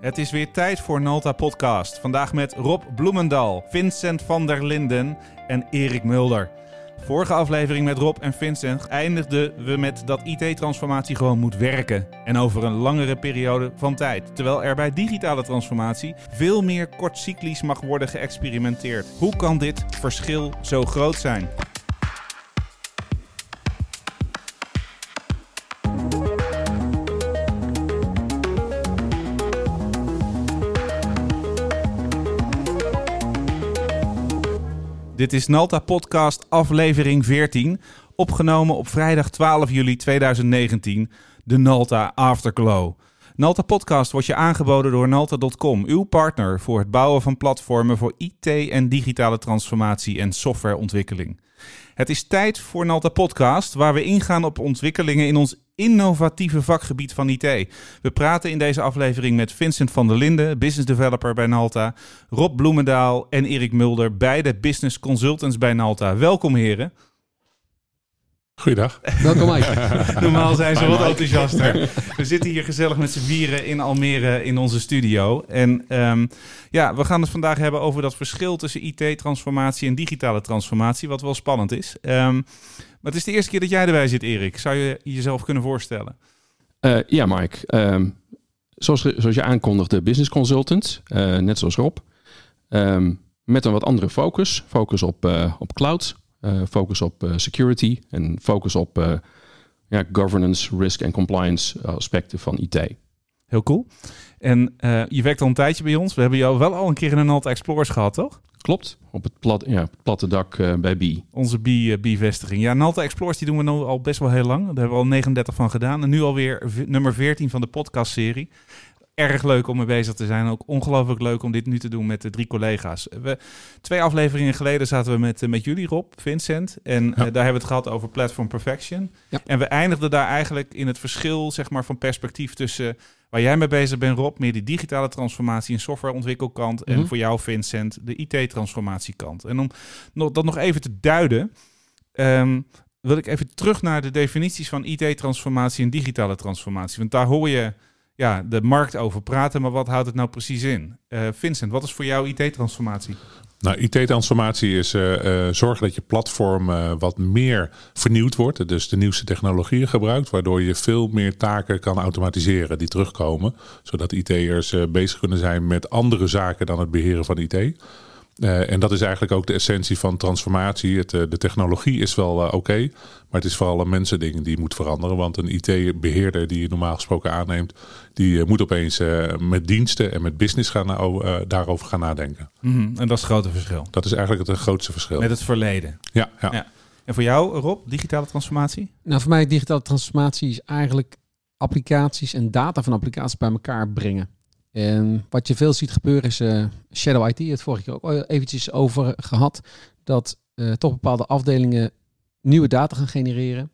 Het is weer tijd voor Nalta Podcast. Vandaag met Rob Bloemendal, Vincent van der Linden en Erik Mulder. Vorige aflevering met Rob en Vincent eindigden we met dat IT-transformatie gewoon moet werken. En over een langere periode van tijd. Terwijl er bij digitale transformatie veel meer kortcyclisch mag worden geëxperimenteerd. Hoe kan dit verschil zo groot zijn? Dit is Nalta Podcast aflevering 14, opgenomen op vrijdag 12 juli 2019, de Nalta Afterglow. Nalta Podcast wordt je aangeboden door Nalta.com, uw partner voor het bouwen van platformen voor IT en digitale transformatie en softwareontwikkeling. Het is tijd voor Nalta Podcast, waar we ingaan op ontwikkelingen in ons innovatieve vakgebied van IT. We praten in deze aflevering met Vincent van der Linden, business developer bij Nalta, Rob Bloemendaal en Erik Mulder, beide business consultants bij Nalta. Welkom heren. Goeiedag. Welkom Mike. Normaal zijn ze wat enthousiaster. We zitten hier gezellig met z'n vieren in Almere in onze studio. En um, ja, we gaan het vandaag hebben over dat verschil tussen IT-transformatie en digitale transformatie, wat wel spannend is. Um, maar het is de eerste keer dat jij erbij zit, Erik. Zou je jezelf kunnen voorstellen? Uh, ja, Mike. Um, zoals, zoals je aankondigde, business consultant, uh, net zoals Rob. met een wat andere focus. Focus op, uh, op cloud, focus op uh, security en focus op uh, ja, governance, risk en compliance aspecten van IT. Heel cool. En je werkt al een tijdje bij ons. We hebben jou wel al een keer in een Nalta Explorers gehad, toch? Klopt, op het, plat, ja, het platte dak bij B. Onze B-vestiging. ja, Nalta Explorers die doen we nu al best wel heel lang. Daar hebben we al 39 van gedaan. En nu alweer nummer 14 van de podcastserie erg leuk om mee bezig te zijn. Ook ongelooflijk leuk om dit nu te doen met de drie collega's. We, twee afleveringen geleden zaten we met, met jullie, Rob, Vincent. En ja. uh, daar hebben we het gehad over Platform Perfection. Ja. En we eindigden daar eigenlijk in het verschil zeg maar, van perspectief tussen waar jij mee bezig bent, Rob, meer die digitale transformatie en softwareontwikkelkant. En mm -hmm. voor jou, Vincent, de IT-transformatiekant. En om dat nog even te duiden. Um, wil ik even terug naar de definities van IT-transformatie en digitale transformatie. Want daar hoor je ja, de markt over praten, maar wat houdt het nou precies in? Uh, Vincent, wat is voor jou IT-transformatie? Nou, IT-transformatie is uh, uh, zorgen dat je platform wat meer vernieuwd wordt. Dus de nieuwste technologieën gebruikt, waardoor je veel meer taken kan automatiseren die terugkomen. Zodat IT'ers bezig kunnen zijn met andere zaken dan het beheren van IT. Uh, en dat is eigenlijk ook de essentie van transformatie. Het, uh, de technologie is wel uh, oké, okay, maar het is vooral een mensending die moet veranderen. Want een IT-beheerder die je normaal gesproken aanneemt, die moet opeens met diensten en met business gaan, daarover gaan nadenken. Mm -hmm. En dat is het grote verschil. Dat is eigenlijk het grootste verschil. Met het verleden. Ja, ja. ja. En voor jou, Rob, digitale transformatie? Nou, voor mij digitale transformatie is eigenlijk applicaties en data van applicaties bij elkaar brengen. En wat je veel ziet gebeuren is uh, Shadow IT, het vorige keer ook eventjes over gehad, dat uh, toch bepaalde afdelingen nieuwe data gaan genereren.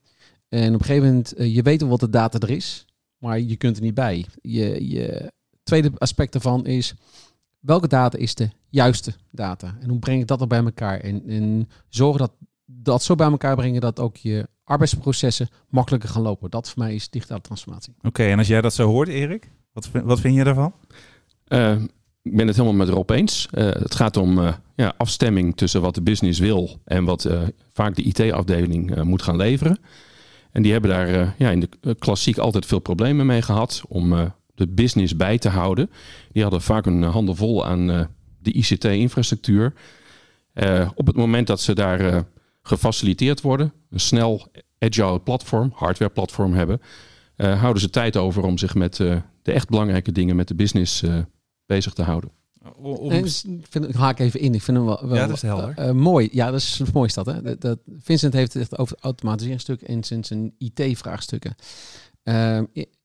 En op een gegeven moment, uh, je weet wel wat de data er is, maar je kunt er niet bij. Je, je tweede aspect daarvan is, welke data is de juiste data? En hoe breng ik dat er bij elkaar? En, en zorgen dat dat zo bij elkaar brengen dat ook je arbeidsprocessen makkelijker gaan lopen. Dat voor mij is digitale transformatie. Oké, en als jij dat zo hoort, Erik? Wat, wat vind je daarvan? Uh, ik ben het helemaal met Rob eens. Uh, het gaat om uh, ja, afstemming tussen wat de business wil en wat vaak de IT-afdeling moet gaan leveren. En die hebben daar ja, in de klassiek altijd veel problemen mee gehad om de business bij te houden. Die hadden vaak een handen vol aan de ICT-infrastructuur. op het moment dat ze daar gefaciliteerd worden, een snel agile platform, hardware platform hebben, houden ze tijd over om zich met de echt belangrijke dingen met de business uh, bezig te houden. Om... En, vind, haak even in. Ik vind hem wel, wel ja, dat is helder. Uh, mooi. Ja, dat is mooi is dat. Hè? Dat, dat, Vincent heeft het echt over het automatiseringstuk en zijn, zijn IT-vraagstukken. Uh,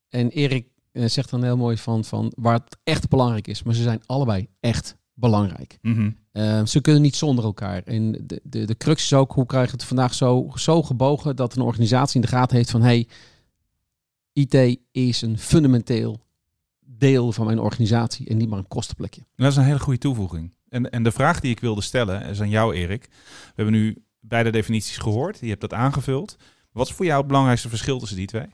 en Erik zegt dan heel mooi van, van waar het echt belangrijk is. Maar ze zijn allebei echt belangrijk. Mm -hmm. uh, ze kunnen niet zonder elkaar. En de, de, de crux is ook, hoe krijg je het vandaag zo, zo gebogen dat een organisatie in de gaten heeft van, hey, IT is een fundamenteel deel van mijn organisatie en niet maar een kostenplekje. Dat is een hele goede toevoeging. En, en de vraag die ik wilde stellen is aan jou, Erik. We hebben nu beide definities gehoord. Je hebt dat aangevuld. Wat is voor jou het belangrijkste verschil tussen die twee?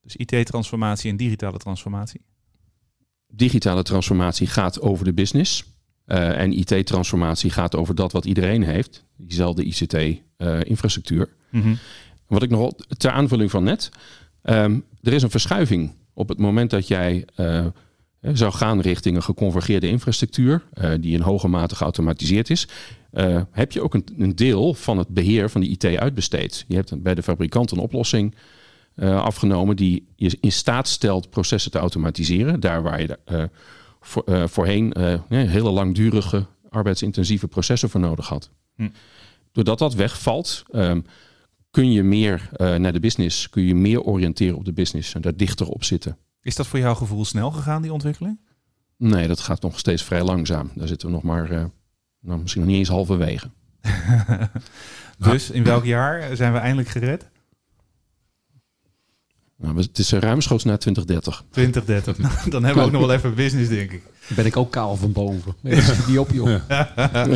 Dus IT-transformatie en digitale transformatie? digitale transformatie gaat over de business. Uh, en IT-transformatie gaat over dat wat iedereen heeft. Diezelfde ICT-infrastructuur. Mhm. Wat ik nog ter aanvulling van net. ehm, er is een verschuiving op het moment dat jij eh, zou gaan richting een geconvergeerde infrastructuur, eh, die in hoge mate geautomatiseerd is, eh, heb je ook een, een deel van het beheer van die IT uitbesteed. Je hebt bij de fabrikant een oplossing afgenomen die je in staat stelt processen te automatiseren. Daar waar je voor, voorheen hele langdurige arbeidsintensieve processen voor nodig had. Hm. Doordat dat wegvalt, ehm, kun je meer eh, naar de business, kun je meer oriënteren op de business en daar dichter op zitten. Is dat voor jouw gevoel snel gegaan, die ontwikkeling? Nee, dat gaat nog steeds vrij langzaam. Daar zitten we nog maar, eh, nou, misschien nog niet eens halverwege. dus in welk jaar zijn we eindelijk gered? Nou, het is eh, ruimschoots naar 2030. 2030. Nou, Dan hebben we ook nog wel even business, denk ik. Ben ik ook kaal van boven. Niet op, joh.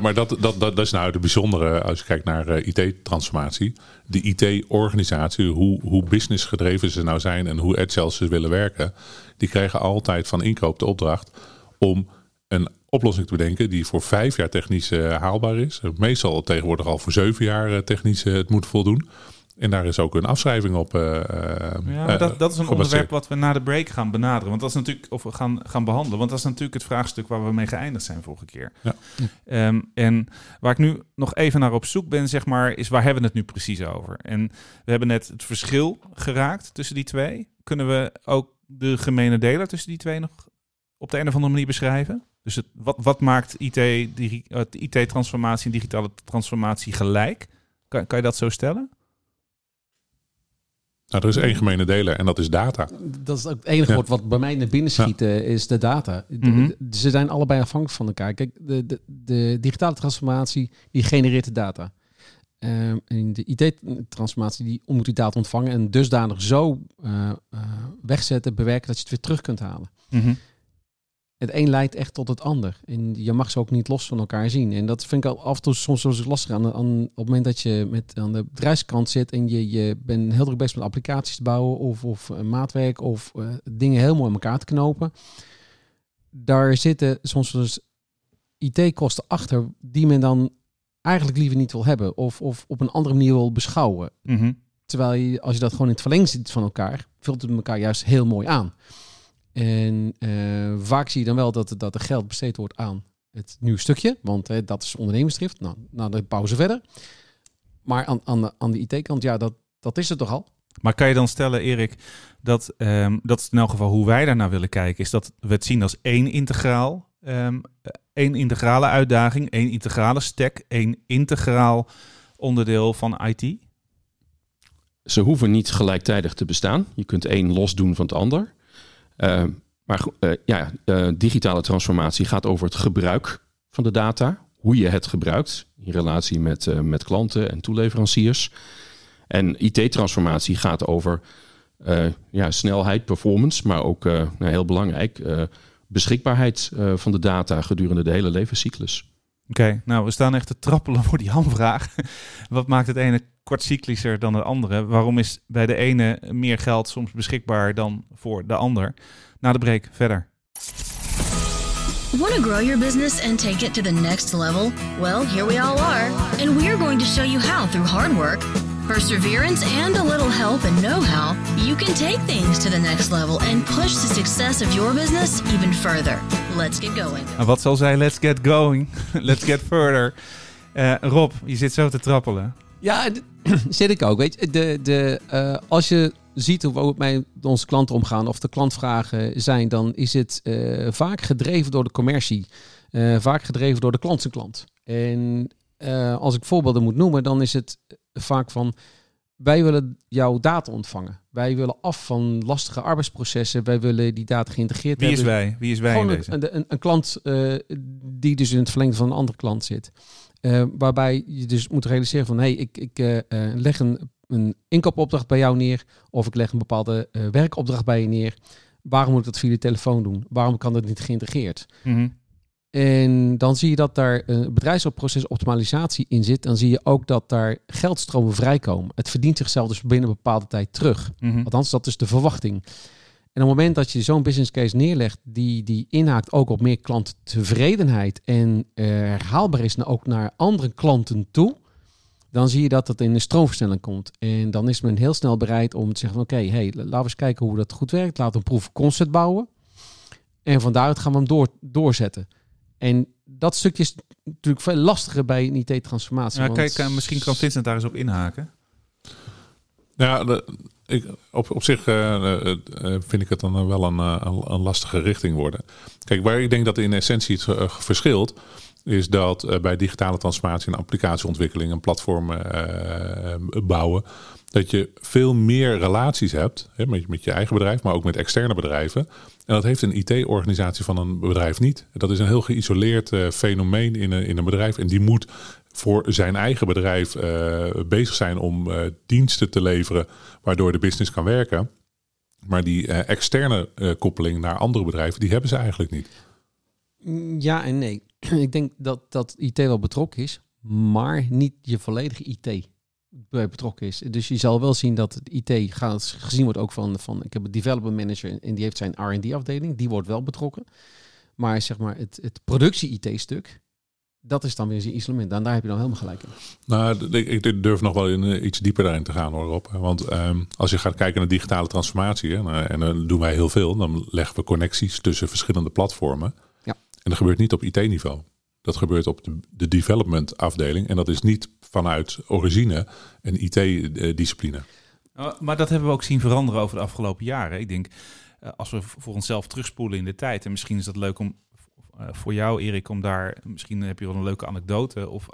Maar, dat, dat, dat, is nou de bijzondere als je kijkt naar eh, IT-transformatie. De IT-organisatie, hoe, hoe business gedreven ze nou zijn en hoe agile ze willen werken. Die krijgen altijd van inkoop de opdracht om een oplossing te bedenken die voor vijf jaar technisch eh, haalbaar is. Meestal tegenwoordig al voor zeven jaar eh, technisch eh, het moet voldoen. En daar is ook een afschrijving op. eh, eh, Ja, dat, dat is een onderwerp wat we na de break gaan benaderen. Want dat is natuurlijk, of we gaan, gaan behandelen. Want dat is natuurlijk het vraagstuk waar we mee geëindigd zijn vorige keer. Ja. Ehm, en waar ik nu nog even naar op zoek ben, zeg maar, is waar hebben we het nu precies over? En we hebben net het verschil geraakt tussen die twee. Kunnen we ook de gemene deler tussen die twee nog op de een of andere manier beschrijven? Dus het, wat, wat maakt IT, digi- eh, IT-transformatie en digitale transformatie gelijk? Kan, kan je dat zo stellen? Nou, er is één gemene deler en dat is data. Dat is ook het enige Ja. woord wat bij mij naar binnen schiet, eh, is de data. De- Mhm. de- ze zijn allebei afhankelijk van elkaar. Kijk, de, de, de digitale transformatie, die genereert de data. Ehm, en de IT-transformatie, die moet die data ontvangen en dusdanig zo eh, eh, wegzetten, bewerken, dat je het weer terug kunt halen. Het een leidt echt tot het ander. En je mag ze ook niet los van elkaar zien. En dat vind ik al af en toe soms wel eens lastig aan, aan op het moment dat je met aan de bedrijfskant zit en je, je bent heel druk bezig met applicaties te bouwen of, of eh, maatwerk of eh, dingen heel mooi in elkaar te knopen. Daar zitten soms eens IT-kosten achter die men dan eigenlijk liever niet wil hebben of, of op een andere manier wil beschouwen. Mhm. Terwijl je, als je dat gewoon in het verlengde ziet van elkaar, vult het elkaar juist heel mooi aan. En eh, vaak zie je dan wel dat, dat er geld besteed wordt aan het nieuwe stukje, want hè, dat is ondernemersdrift. Nou, nou de pauze verder. Maar aan, aan de, aan de IT-kant, ja, dat, dat is het toch al. Maar kan je dan stellen, Erik, dat, ehm, dat is in elk geval hoe wij daarnaar willen kijken, is dat we het zien als één integraal, ehm, één integrale uitdaging, één integrale stack, één integraal onderdeel van IT? Ze hoeven niet gelijktijdig te bestaan. Je kunt één los doen van het ander. Eh, maar eh, ja, eh, digitale transformatie gaat over het gebruik van de data. Hoe je het gebruikt in relatie met, met klanten en toeleveranciers. En IT-transformatie gaat over ja, snelheid, performance, maar ook eh, nou, heel belangrijk, beschikbaarheid van de data gedurende de hele levenscyclus. Oké, nou we staan echt te trappelen voor die hamvraag. Wat maakt het ene kortcyclischer dan het andere? Waarom is bij de ene meer geld soms beschikbaar dan voor de ander? Na de break verder. Want to grow your business and take it to the next level? Well, here we all are, and we're going to show you how through hard work, perseverance, and a little help and know how you can take things to the next level and push the success of your business even further. Let's get going. Nou, wat zal zij? Let's get going. Let's get further. Eh, Rob, je zit zo te trappelen. Ja, zit ik ook. Weet je, de, de, eh, als je ziet hoe we met onze klanten omgaan of de klantvragen zijn, dan is het eh, vaak gedreven door de commercie. Eh, vaak gedreven door de klant zijn klant. En als ik voorbeelden moet noemen, dan is het vaak van wij willen jouw data ontvangen. Wij willen af van lastige arbeidsprocessen. Wij willen die data geïntegreerd Wie is hebben. wij? Wie is wij in deze? een, een, een klant eh, die dus in het verlengde van een andere klant zit. Eh, waarbij je dus moet realiseren van... hé, hey, ik, ik eh, leg een, een inkoopopdracht bij jou neer... of ik leg een bepaalde werkopdracht bij je neer. Waarom moet ik dat via de telefoon doen? Waarom kan dat niet geïntegreerd? Mhm. En dan zie je dat daar een bedrijfsprocesoptimalisatie in zit. Dan zie je ook dat daar geldstromen vrijkomen. Het verdient zichzelf dus binnen een bepaalde tijd terug. Mhm. Althans, dat is de verwachting. En op het moment dat je zo'n business case neerlegt die, die inhaakt ook op meer klanttevredenheid en eh, herhaalbaar is ook naar andere klanten toe, dan zie je dat het in een stroomversnelling komt. En dan is men heel snel bereid om te zeggen van oké, hey, laten we eens kijken hoe dat goed werkt. Laten we een proof concept bouwen. En van daaruit gaan we hem door, doorzetten. En dat stukje is natuurlijk veel lastiger bij een IT-transformatie. Ja, want- kijk, eh, misschien kan Vincent daar eens op inhaken. Ja, de- ik, op, op zich eh, eh, vind ik het dan wel een, een, lastige richting worden. Kijk, waar ik denk dat in essentie het verschilt, is dat eh, bij digitale transformatie en applicatieontwikkeling en platform eh, bouwen, dat je veel meer relaties hebt hè, met, met je eigen bedrijf, maar ook met externe bedrijven. En dat heeft een IT-organisatie van een bedrijf niet. Dat is een heel geïsoleerd eh, fenomeen in een, in een bedrijf. En die moet voor zijn eigen bedrijf eh, bezig zijn om eh, diensten te leveren waardoor de business kan werken. Maar die externe koppeling naar andere bedrijven, die hebben ze eigenlijk niet. Ja en nee. Ik denk dat, dat IT wel betrokken is, maar niet je volledige IT bij betrokken is. Dus je zal wel zien dat het IT gaat, gezien wordt ook van, van ik heb een development manager en die heeft zijn R&D afdeling, die wordt wel betrokken. Maar zeg maar het, het productie-IT-stuk, dat is dan weer zijn isolement. En daar heb je dan helemaal gelijk in. Nou, ik, durf nog wel in, eh, iets dieper daarin te gaan hoor, Rob. Want ehm, als je gaat kijken naar digitale transformatie, hè, nou, en dan doen wij heel veel, dan leggen we connecties tussen verschillende platformen. Ja. En dat gebeurt niet op IT-niveau. Dat gebeurt op de, de development afdeling. En dat is niet vanuit origine een IT-discipline. Uh, maar dat hebben we ook zien veranderen over de afgelopen jaren. Ik denk, uh, als we voor onszelf terugspoelen in de tijd, en misschien is dat leuk om uh, voor jou, Erik, om daar, misschien heb je wel een leuke anekdote, of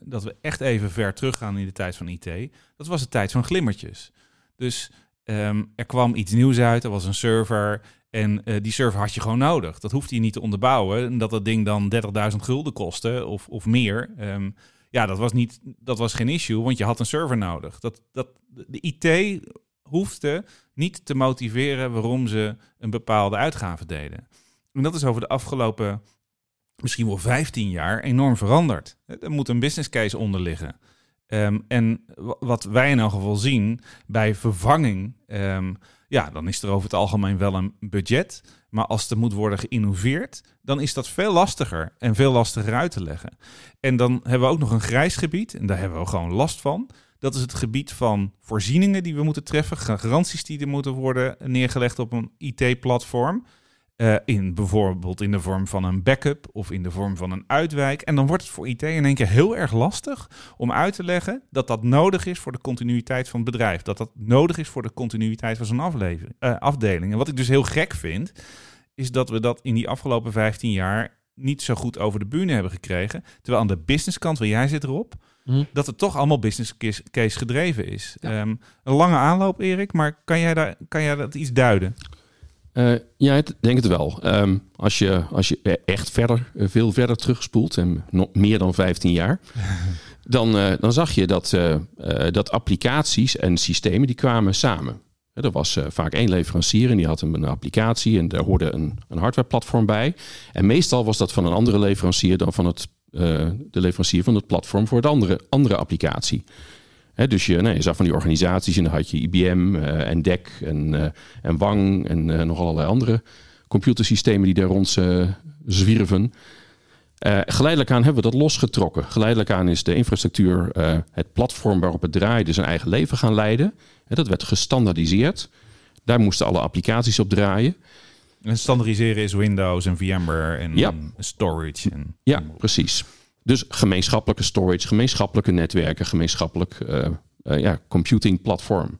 dat we echt even ver teruggaan in de tijd van IT. Dat was de tijd van glimmertjes. Dus um, er kwam iets nieuws uit, er was een server. En uh, die server had je gewoon nodig. Dat hoefde je niet te onderbouwen. En dat dat ding dan 30.000 gulden kostte of, of meer. Um, ja, dat was, niet, dat was geen issue, want je had een server nodig. Dat, dat, de IT hoefde niet te motiveren waarom ze een bepaalde uitgave deden. En dat is over de afgelopen misschien wel 15 jaar enorm veranderd. Er moet een business case onder liggen. Um, en wat wij in elk geval zien bij vervanging, um, ja, dan is er over het algemeen wel een budget. Maar als er moet worden geïnnoveerd, dan is dat veel lastiger en veel lastiger uit te leggen. En dan hebben we ook nog een grijs gebied, en daar hebben we gewoon last van. Dat is het gebied van voorzieningen die we moeten treffen, garanties die er moeten worden neergelegd op een IT-platform. Uh, in bijvoorbeeld in de vorm van een backup of in de vorm van een uitwijk. En dan wordt het voor IT in één keer heel erg lastig om uit te leggen dat dat nodig is voor de continuïteit van het bedrijf. Dat dat nodig is voor de continuïteit van zo'n uh, afdeling. En wat ik dus heel gek vind, is dat we dat in die afgelopen 15 jaar niet zo goed over de bühne hebben gekregen. Terwijl aan de businesskant, waar jij zit erop, hm. dat het toch allemaal business case gedreven is. Ja. Um, een lange aanloop, Erik, maar kan jij, daar, kan jij dat iets duiden? Uh, ja, ik denk het wel. Um, als, je, als je echt verder, veel verder terugspoelt, en nog meer dan 15 jaar, dan, uh, dan zag je dat, uh, dat applicaties en systemen die kwamen samen. Er was vaak één leverancier en die had een, applicatie en daar hoorde een, een hardwareplatform bij. En meestal was dat van een andere leverancier dan van het, de leverancier van het platform voor de andere, andere applicatie. He, dus je, nee, je zag van die organisaties en dan had je IBM uh, en DEC en, uh, en Wang en uh, nog allerlei andere computersystemen die daar rond zwierven. geleidelijk aan hebben we dat losgetrokken. Geleidelijk aan is de infrastructuur, het platform waarop het draaide, zijn eigen leven gaan leiden. He, dat werd gestandaardiseerd. Daar moesten alle applicaties op draaien. En standaardiseren is Windows en VMware en ja. storage. En... Ja, precies. Dus gemeenschappelijke storage, gemeenschappelijke netwerken, gemeenschappelijk uh, uh, ja, computing platform.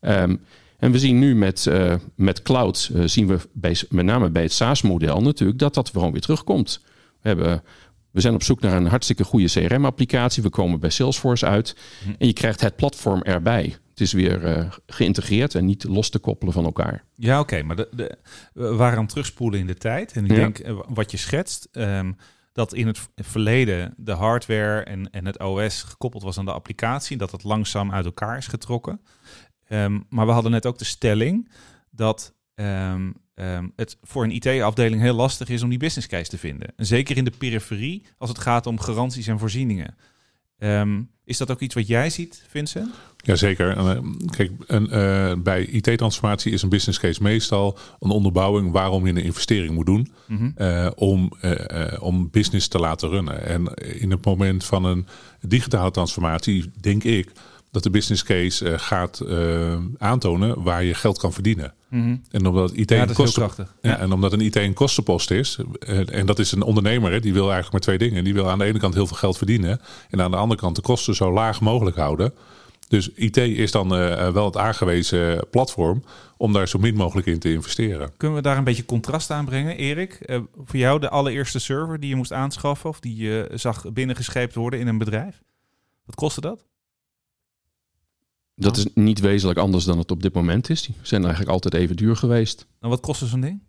Um, en we zien nu met, uh, met cloud, zien we bij, met name bij het SaaS-model natuurlijk, dat dat gewoon weer terugkomt. We, hebben, we zijn op zoek naar een hartstikke goede CRM-applicatie. We komen bij Salesforce uit hm. en je krijgt het platform erbij. Het is weer geïntegreerd en niet los te koppelen van elkaar. Ja, oké, okay, maar de, de, we waren aan terugspoelen in de tijd. En ik ja. denk, wat je schetst... Um, dat in het verleden de hardware en, en het OS gekoppeld was aan de applicatie, dat het langzaam uit elkaar is getrokken. Um, maar we hadden net ook de stelling dat um, um, het voor een IT-afdeling heel lastig is om die business case te vinden. En zeker in de periferie als het gaat om garanties en voorzieningen. Is dat ook iets wat jij ziet, Vincent? Jazeker. Eh, Kijk, een, eh, bij IT-transformatie is een business case meestal een onderbouwing waarom je een investering moet doen Mhm. eh, om, om business te laten runnen. En in het moment van een digitale transformatie denk ik dat de business case eh, gaat eh, aantonen waar je geld kan verdienen. Mhm. En omdat IT Ja, een dat is heel kosten, krachtig. ja, Ja. en omdat een IT een kostenpost is, eh, en dat is een ondernemer, hè, die wil eigenlijk maar twee dingen. Die wil aan de ene kant heel veel geld verdienen en aan de andere kant de kosten zo laag mogelijk houden. Dus IT is dan wel het aangewezen platform om daar zo min mogelijk in te investeren. Kunnen we daar een beetje contrast aan brengen, Erik? Voor jou de allereerste server die je moest aanschaffen of die je zag binnengescheept worden in een bedrijf. Wat kostte dat? Dat is niet wezenlijk anders dan het op dit moment is. Die zijn eigenlijk altijd even duur geweest. Nou, wat kostte zo'n ding?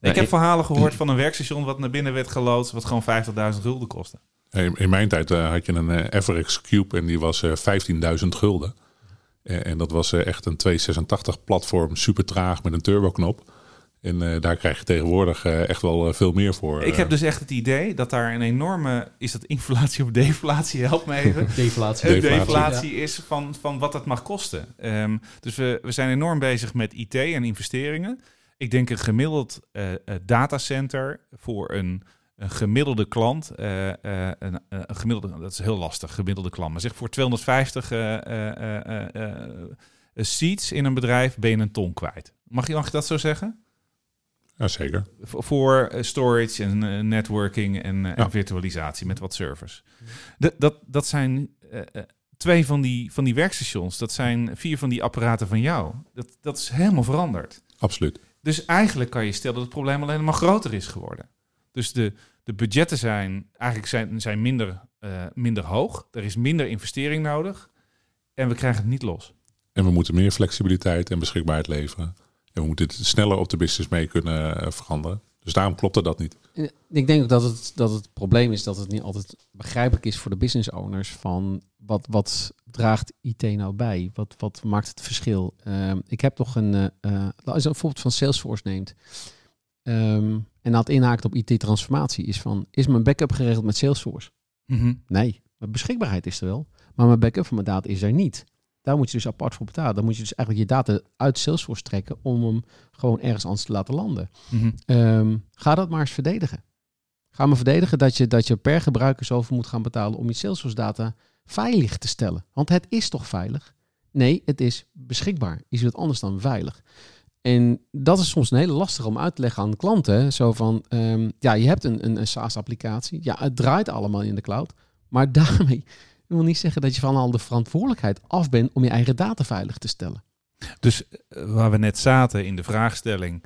Ik heb verhalen gehoord van een werkstation wat naar binnen werd geloodst, wat gewoon 50.000 gulden kostte. In, mijn tijd eh, had je een FRX Cube en die was eh 15.000 gulden. Eh, en dat was echt een 286 platform, super traag met een turboknop. En eh, daar krijg je tegenwoordig eh, echt wel eh, veel meer voor. Ik heb dus echt het idee dat daar een enorme, is dat inflatie of deflatie? Help me even. Deflatie. Een Deflatie. deflatie is van, van wat het mag kosten. Ehm, dus we, we zijn enorm bezig met IT en investeringen. Ik denk een gemiddeld eh, eh, datacenter voor een, een gemiddelde klant. eh, eh, een, een gemiddelde, dat is heel lastig, gemiddelde klant. Maar zeg voor 250 eh, eh, eh, eh, eh, seats in een bedrijf ben je een ton kwijt. Mag je, mag je dat zo zeggen? Ja, zeker. Voor eh, storage en eh, networking en, eh, Ja. en virtualisatie met wat servers. Dat, dat, dat zijn twee van die, van die werkstations. Dat zijn vier van die apparaten van jou. Dat, dat is helemaal veranderd. Absoluut. Dus eigenlijk kan je stellen dat het probleem alleen maar groter is geworden. Dus de, de budgetten zijn eigenlijk zijn, zijn minder, minder hoog. Er is minder investering nodig. En we krijgen het niet los. En we moeten meer flexibiliteit en beschikbaarheid leveren. En we moeten het sneller op de business mee kunnen eh, veranderen. Dus daarom klopte dat niet. Ik denk ook dat het, dat het probleem is dat het niet altijd begrijpelijk is voor de business owners van wat, wat draagt IT nou bij? Wat, wat maakt het verschil? Ehm, ik heb toch een, eh, eh, als je een voorbeeld van Salesforce neemt ehm, en dat inhaakt op IT-transformatie is van, is mijn backup geregeld met Salesforce? Nee, mijn beschikbaarheid is er wel, maar mijn backup van mijn data is er niet. Daar moet je dus apart voor betalen. Dan moet je dus eigenlijk je data uit Salesforce trekken om hem gewoon ergens anders te laten landen. Mhm. Ehm, ga dat maar eens verdedigen. Ga maar verdedigen dat je, dat je per gebruiker zoveel moet gaan betalen om je Salesforce data veilig te stellen. Want het is toch veilig? Nee, het is beschikbaar. Is het anders dan veilig? En dat is soms een hele lastige om uit te leggen aan klanten. Zo van, ehm, ja, je hebt een, een, een SaaS-applicatie. Ja, het draait allemaal in de cloud. Maar daarmee wil niet zeggen dat je van al de verantwoordelijkheid af bent om je eigen data veilig te stellen. Dus eh, waar we net zaten in de vraagstelling,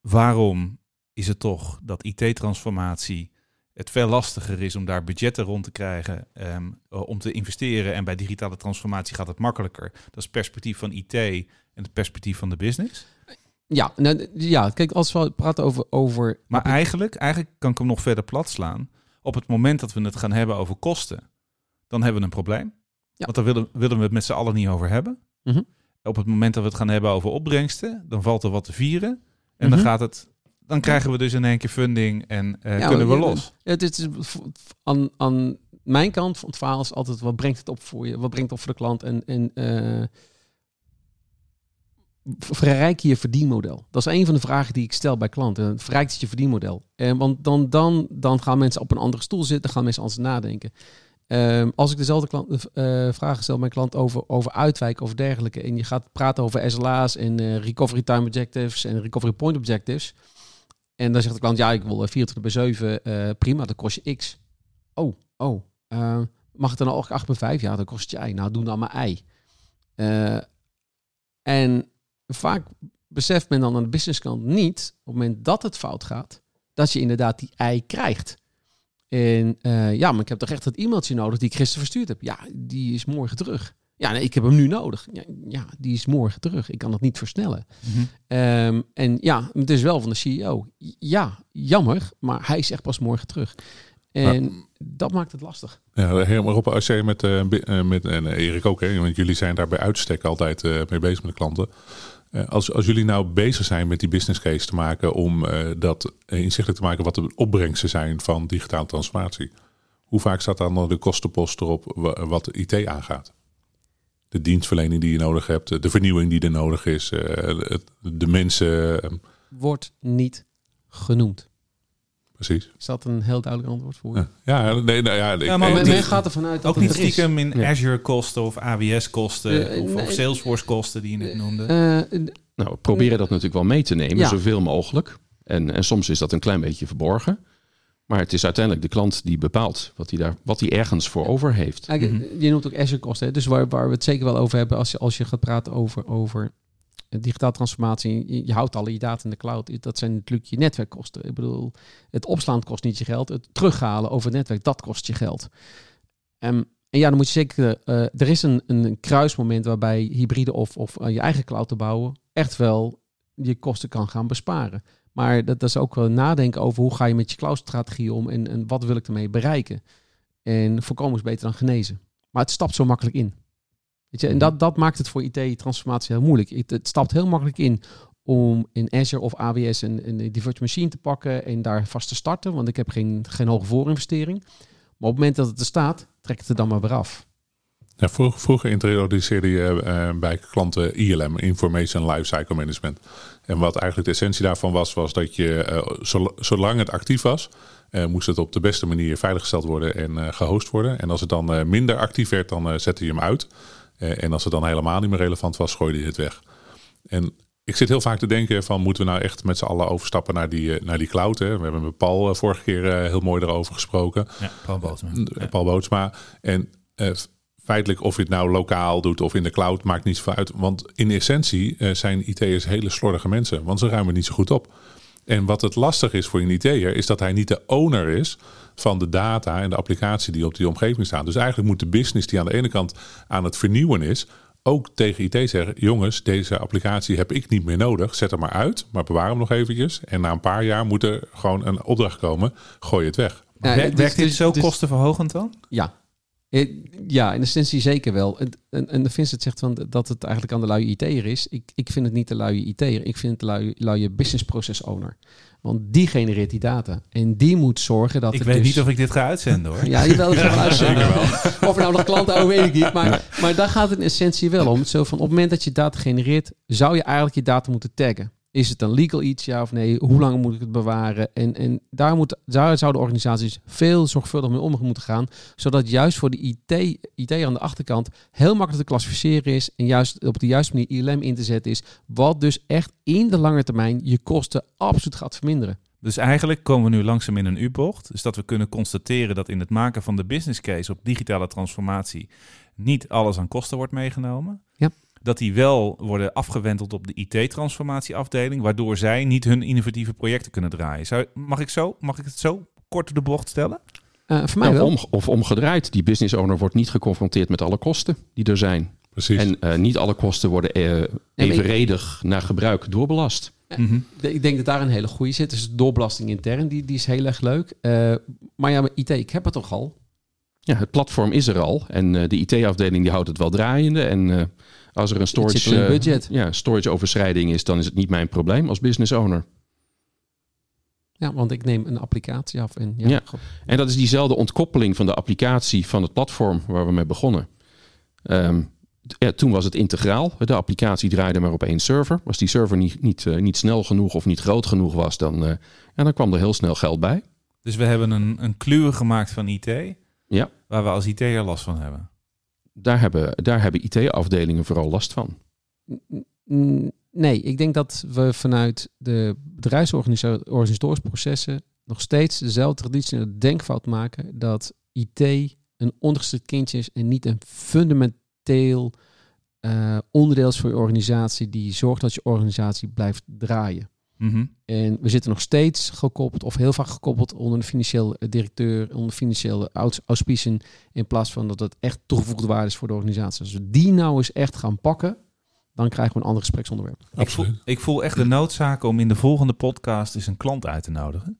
waarom is het toch dat IT-transformatie het veel lastiger is om daar budgetten rond te krijgen, ehm, om te investeren en bij digitale transformatie gaat het makkelijker. Dat is het perspectief van IT en het perspectief van de business. Ja, nou, ja kijk, als we praten over... over Maar eigenlijk, eigenlijk kan ik hem nog verder plat slaan. Op het moment dat we het gaan hebben over kosten, dan hebben we een probleem. Ja. Want daar willen, willen we het met z'n allen niet over hebben. Mhm. Op het moment dat we het gaan hebben over opbrengsten, dan valt er wat te vieren. En dan Mhm. gaat het. Dan krijgen we dus in één keer funding en eh, Ja, kunnen we los. Het is aan, aan mijn kant van het verhaal is altijd wat brengt het op voor je, wat brengt het op voor de klant en, en eh, verrijk je je verdienmodel. Dat is een van de vragen die ik stel bij klanten. Verrijkt het je verdienmodel? En want dan, dan, dan gaan mensen op een andere stoel zitten, gaan mensen anders nadenken. Ehm, als ik dezelfde klant, eh, vragen stel mijn klant over, over uitwijken of dergelijke, en je gaat praten over SLA's en eh, recovery time objectives en recovery point objectives, en dan zegt de klant, ja, ik wil eh, 24 bij 7, eh, prima, dan kost je X. Oh, oh, eh, mag het dan ook 8 bij 5? Ja, dan kost je Y. Nou, doe dan maar Y. Eh, en vaak beseft men dan aan de businesskant niet, op het moment dat het fout gaat, dat je inderdaad die Y krijgt. En eh, ja, maar ik heb toch echt dat e-mailtje nodig die ik gisteren verstuurd heb. Ja, die is morgen terug. Ja, nee, ik heb hem nu nodig. Ja, ja, die is morgen terug. Ik kan het niet versnellen. Mhm. Ehm, en ja, het is wel van de CEO. Ja, jammer, maar hij is echt pas morgen terug. En dat maakt het lastig. Ja, helemaal op. Als jij met, eh, eh, met en eh, Erik ook, hè, want jullie zijn daar bij uitstek altijd mee bezig met de klanten. Als, als jullie nou bezig zijn met die business case te maken om dat inzichtelijk te maken wat de opbrengsten zijn van digitale transformatie. hoe vaak staat dan de kostenpost erop wa- wat de IT aangaat? De dienstverlening die je nodig hebt, de vernieuwing die er nodig is, de mensen. eh, Wordt niet genoemd. Precies. Is dat een heel duidelijk antwoord voor je? Ja, ja, nee, nou ja, ik- Ja, maar Men, gaat ervan uit dat Ook het niet stiekem in Ja. Azure-kosten of AWS-kosten Eh, of, nee. of Salesforce-kosten die je net noemde. Eh, Nou, we proberen dat natuurlijk wel mee te nemen, Ja. zoveel mogelijk. En, en soms is dat een klein beetje verborgen. Maar het is uiteindelijk de klant die bepaalt wat hij, daar, wat hij ergens voor over heeft. Mhm. Je noemt ook Azure-kosten. hè. Dus waar, waar we het zeker wel over hebben als je, als je gaat praten over, over digitale transformatie. Je, houdt alle je data in de cloud. Dat zijn natuurlijk je netwerkkosten. Ik bedoel, het opslaan kost niet je geld. Het terughalen over het netwerk, dat kost je geld. Ehm, en ja, dan moet je zeker... eh, er is een, een kruismoment waarbij hybride of, of aan je eigen cloud te bouwen... echt wel je kosten kan gaan besparen. Maar dat, dat is ook wel nadenken over hoe ga je met je cloud-strategie om... En, en wat wil ik ermee bereiken. En voorkomen is beter dan genezen. Maar het stapt zo makkelijk in. Weet je, en dat, dat maakt het voor IT-transformatie heel moeilijk. Het, het stapt heel makkelijk in om in Azure of AWS een, een die virtual machine te pakken en daar vast te starten, want ik heb geen, geen hoge voorinvestering. Maar op het moment dat het er staat, trek het er dan maar weer af. Ja, vroeg- vroeger introduceerde je eh, bij klanten ILM, Information Lifecycle Management. En wat eigenlijk de essentie daarvan was, was dat je, eh, zol- zolang het actief was, eh, moest het op de beste manier veiliggesteld worden en eh, gehost worden. En als het dan minder actief werd, dan zette je hem uit. Eh, en als het dan helemaal niet meer relevant was, gooide je het weg. En ik zit heel vaak te denken van, moeten we nou echt met z'n allen overstappen naar die, eh, naar die cloud? Hè? We hebben met Paul eh, vorige keer heel mooi erover gesproken. Ja, Paul Bootsma. Paul Bootsma. En feitelijk of je het nou lokaal doet of in de cloud, maakt niet zoveel uit. Want in essentie eh, zijn IT'ers hele slordige mensen, want ze ruimen niet zo goed op. En wat het lastig is voor een IT'er, is dat hij niet de owner is van de data en de applicatie die op die omgeving staan. Dus eigenlijk moet de business die aan de ene kant aan het vernieuwen is, ook tegen IT zeggen: jongens, deze applicatie heb ik niet meer nodig. Zet hem maar uit, maar bewaar hem nog eventjes. En na een paar jaar moet er gewoon een opdracht komen. Gooi het weg. Ja, Werkt dus- dit dus- zo dus- kostenverhogend dan? Ja. Eh, Ja, in essentie zeker wel. En, en, en Vincent zegt van dat het eigenlijk aan de luie IT'er is. Ik, ik vind het niet de luie IT'er. Ik vind het de luie, luie business process owner. Want die genereert die data. En die moet zorgen dat Ik weet dus... niet of ik dit ga uitzenden hoor. Ja, je wel even uitzenden. Of er nou nog klanten over, weet ik niet. Maar, maar daar gaat het in essentie wel om. Zo van, op het moment dat je data genereert, zou je eigenlijk je data moeten taggen. Is het een legal iets, ja of nee? Hoe lang moet ik het bewaren? En, en daar, moet, daar zouden organisaties veel zorgvuldig mee om moeten gaan. Zodat juist voor de IT, IT aan de achterkant heel makkelijk te klassificeren is. En juist op de juiste manier ILM in te zetten is. Wat dus echt in de lange termijn je kosten absoluut gaat verminderen. Dus eigenlijk komen we nu langzaam in een U-bocht. Dus dat we kunnen constateren dat in het maken van de business case op digitale transformatie niet alles aan kosten wordt meegenomen. Ja. Dat die wel worden afgewenteld op de IT-transformatieafdeling, waardoor zij niet hun innovatieve projecten kunnen draaien. Zou, mag, ik zo, mag ik het zo kort de bocht stellen? Eh, voor mij of, wel. om, of omgedraaid, die business owner wordt niet geconfronteerd met alle kosten die er zijn. Precies. En eh, niet alle kosten worden eh, evenredig naar gebruik doorbelast. Mhm. Ik denk dat daar een hele goede zit. Dus doorbelasting intern, die, die is heel erg leuk. Eh, maar ja, maar IT, ik heb het toch al. Ja, het platform is er al en eh, de IT-afdeling die houdt het wel draaiende. En eh, als er een storage, eh, ja, storage overschrijding is, dan is het niet mijn probleem als business owner. Ja, want ik neem een applicatie af. En ja, Ja. En dat is diezelfde ontkoppeling van de applicatie van het platform waar we mee begonnen. Ehm, ja, toen was het integraal. De applicatie draaide maar op één server. Als die server niet, niet, eh, niet snel genoeg of niet groot genoeg was, dan, eh, ja, dan kwam er heel snel geld bij. Dus we hebben een, een kluwe gemaakt van IT, Ja. waar we als IT'er last van hebben. Daar hebben, daar hebben IT-afdelingen vooral last van. Nee, ik denk dat we vanuit de bedrijfsorganisatorische nog steeds dezelfde traditionele denkfout maken dat IT een ondergeschikt kindje is en niet een fundamenteel eh, onderdeel is voor je organisatie die zorgt dat je organisatie blijft draaien. Mhm. En we zitten nog steeds gekoppeld, of heel vaak gekoppeld, onder de financieel directeur, onder financiële aus- auspiciën, in plaats van dat het echt toegevoegde waarde is voor de organisatie. Als we die nou eens echt gaan pakken, dan krijgen we een ander gespreksonderwerp. Ik voel, ik voel echt de noodzaak om in de volgende podcast eens een klant uit te nodigen.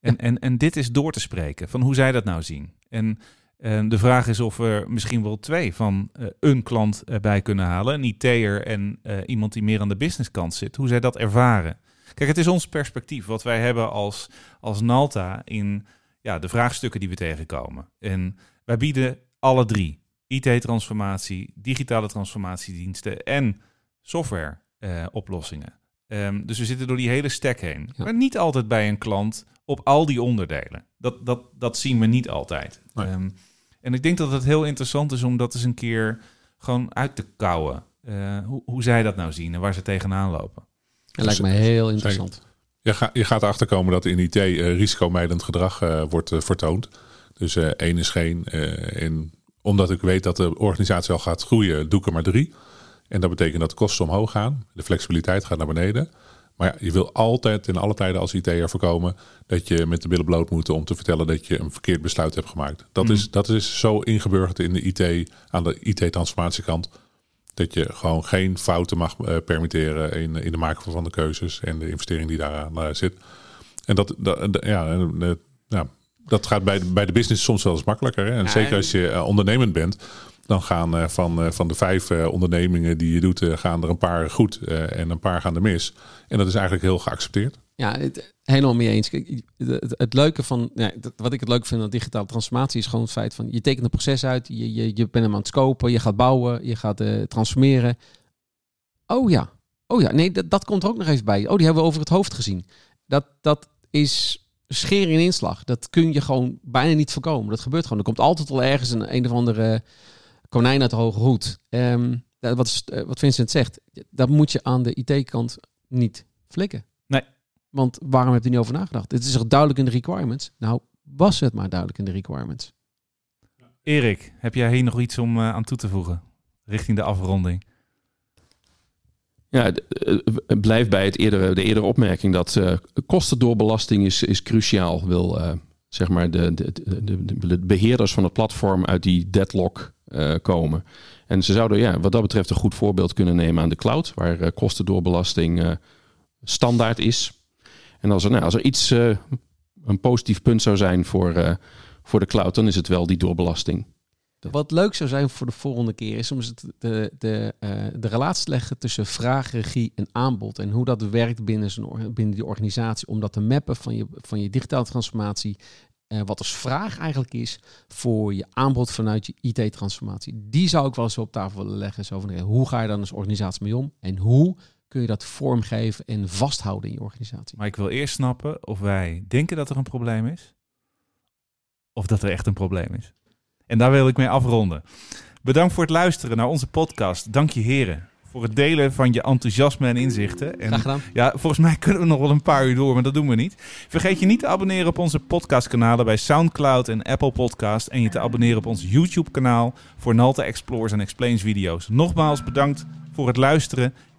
En, en, en dit is door te spreken, van hoe zij dat nou zien. En eh, de vraag is of we misschien wel twee van eh, een klant erbij kunnen halen. Een IT'er en eh, iemand die meer aan de businesskant zit. Hoe zij dat ervaren. Kijk, het is ons perspectief. Wat wij hebben als, als Nalta in, ja, de vraagstukken die we tegenkomen. En wij bieden alle drie: IT-transformatie, digitale transformatiediensten en software-oplossingen. Ehm, dus we zitten door die hele stack heen. Ja. Maar niet altijd bij een klant op al die onderdelen. Dat, dat, dat zien we niet altijd. Nee. Ehm, en ik denk dat het heel interessant is om dat eens een keer gewoon uit te kouwen. Eh, hoe, hoe zij dat nou zien en waar ze tegenaan lopen. Dat lijkt me heel interessant. Je, ga, je gaat erachter komen dat in IT eh, risicomijdend gedrag eh, wordt eh, vertoond. Dus eh één is geen. eh, en omdat ik weet dat de organisatie al gaat groeien, doe ik er maar drie. En dat betekent dat de kosten omhoog gaan. De flexibiliteit gaat naar beneden. Maar ja, je wil altijd in alle tijden als IT'er voorkomen dat je met de billen bloot moet om te vertellen dat je een verkeerd besluit hebt gemaakt. Dat, Mm. is, dat is zo ingeburgerd in de IT, aan de IT-transformatiekant. Dat je gewoon geen fouten mag eh, permitteren in, in de maken van de keuzes en de investering die daaraan eh, zit. En dat, dat, dat- ja, eh, ja, dat gaat bij de, bij de business soms wel eens makkelijker. Hè? En Ja, zeker als je eh, ondernemend bent, dan gaan eh, van, eh, van de vijf eh, ondernemingen die je doet, eh, gaan er een paar goed eh, en een paar gaan er mis. En dat is eigenlijk heel geaccepteerd. Ja, het, helemaal mee eens. Het, leuke van, ja, wat ik het leuk vind aan digitale transformatie is gewoon het feit van je tekent een proces uit, je, je, je bent hem aan het scopen, je gaat bouwen, je gaat eh, transformeren. Oh ja, oh ja, nee, dat, dat komt ook nog even bij. Oh, die hebben we over het hoofd gezien. Dat, dat is schering in inslag. Dat kun je gewoon bijna niet voorkomen. Dat gebeurt gewoon. Er komt altijd wel ergens een, een of andere konijn uit de hoge hoed. Ehm, wat, wat Vincent zegt, dat moet je aan de IT-kant niet flikken. Want waarom heb je niet over nagedacht? Het is toch duidelijk in de requirements? Nou, was het maar duidelijk in de requirements. Erik, heb jij hier nog iets om eh, aan toe te voegen? Richting de afronding. Ja, eh, het blijft bij het eerdere, de eerdere opmerking dat eh kostendoorbelasting is, is cruciaal. Wil eh, zeg maar de, de, de, de, de beheerders van het platform uit die deadlock eh, komen. En ze zouden ja, wat dat betreft een goed voorbeeld kunnen nemen aan de cloud, waar eh, kostendoorbelasting eh, standaard is. En als er, nou, als er iets eh, een positief punt zou zijn voor, eh, voor de cloud, dan is het wel die doorbelasting. Wat leuk zou zijn voor de volgende keer is om de, de, eh, de relatie te leggen tussen vraag, regie en aanbod. En hoe dat werkt binnen, or- binnen die organisatie. Om dat te mappen van je, van je digitale transformatie. wat als vraag eigenlijk is voor je aanbod vanuit je IT-transformatie. Die zou ik wel eens op tafel willen leggen. Zo van, hoe ga je dan als organisatie mee om? En hoe kun je dat vormgeven en vasthouden in je organisatie? Maar ik wil eerst snappen of wij denken dat er een probleem is. Of dat er echt een probleem is. En daar wil ik mee afronden. Bedankt voor het luisteren naar onze podcast. Dank je heren voor het delen van je enthousiasme en inzichten. En Graag gedaan. ja, volgens mij kunnen we nog wel een paar uur door, maar dat doen we niet. Vergeet je niet te abonneren op onze podcastkanalen bij SoundCloud en Apple Podcast. En je te abonneren op ons YouTube-kanaal voor Nalta Explores en Explains video's. Nogmaals bedankt voor het luisteren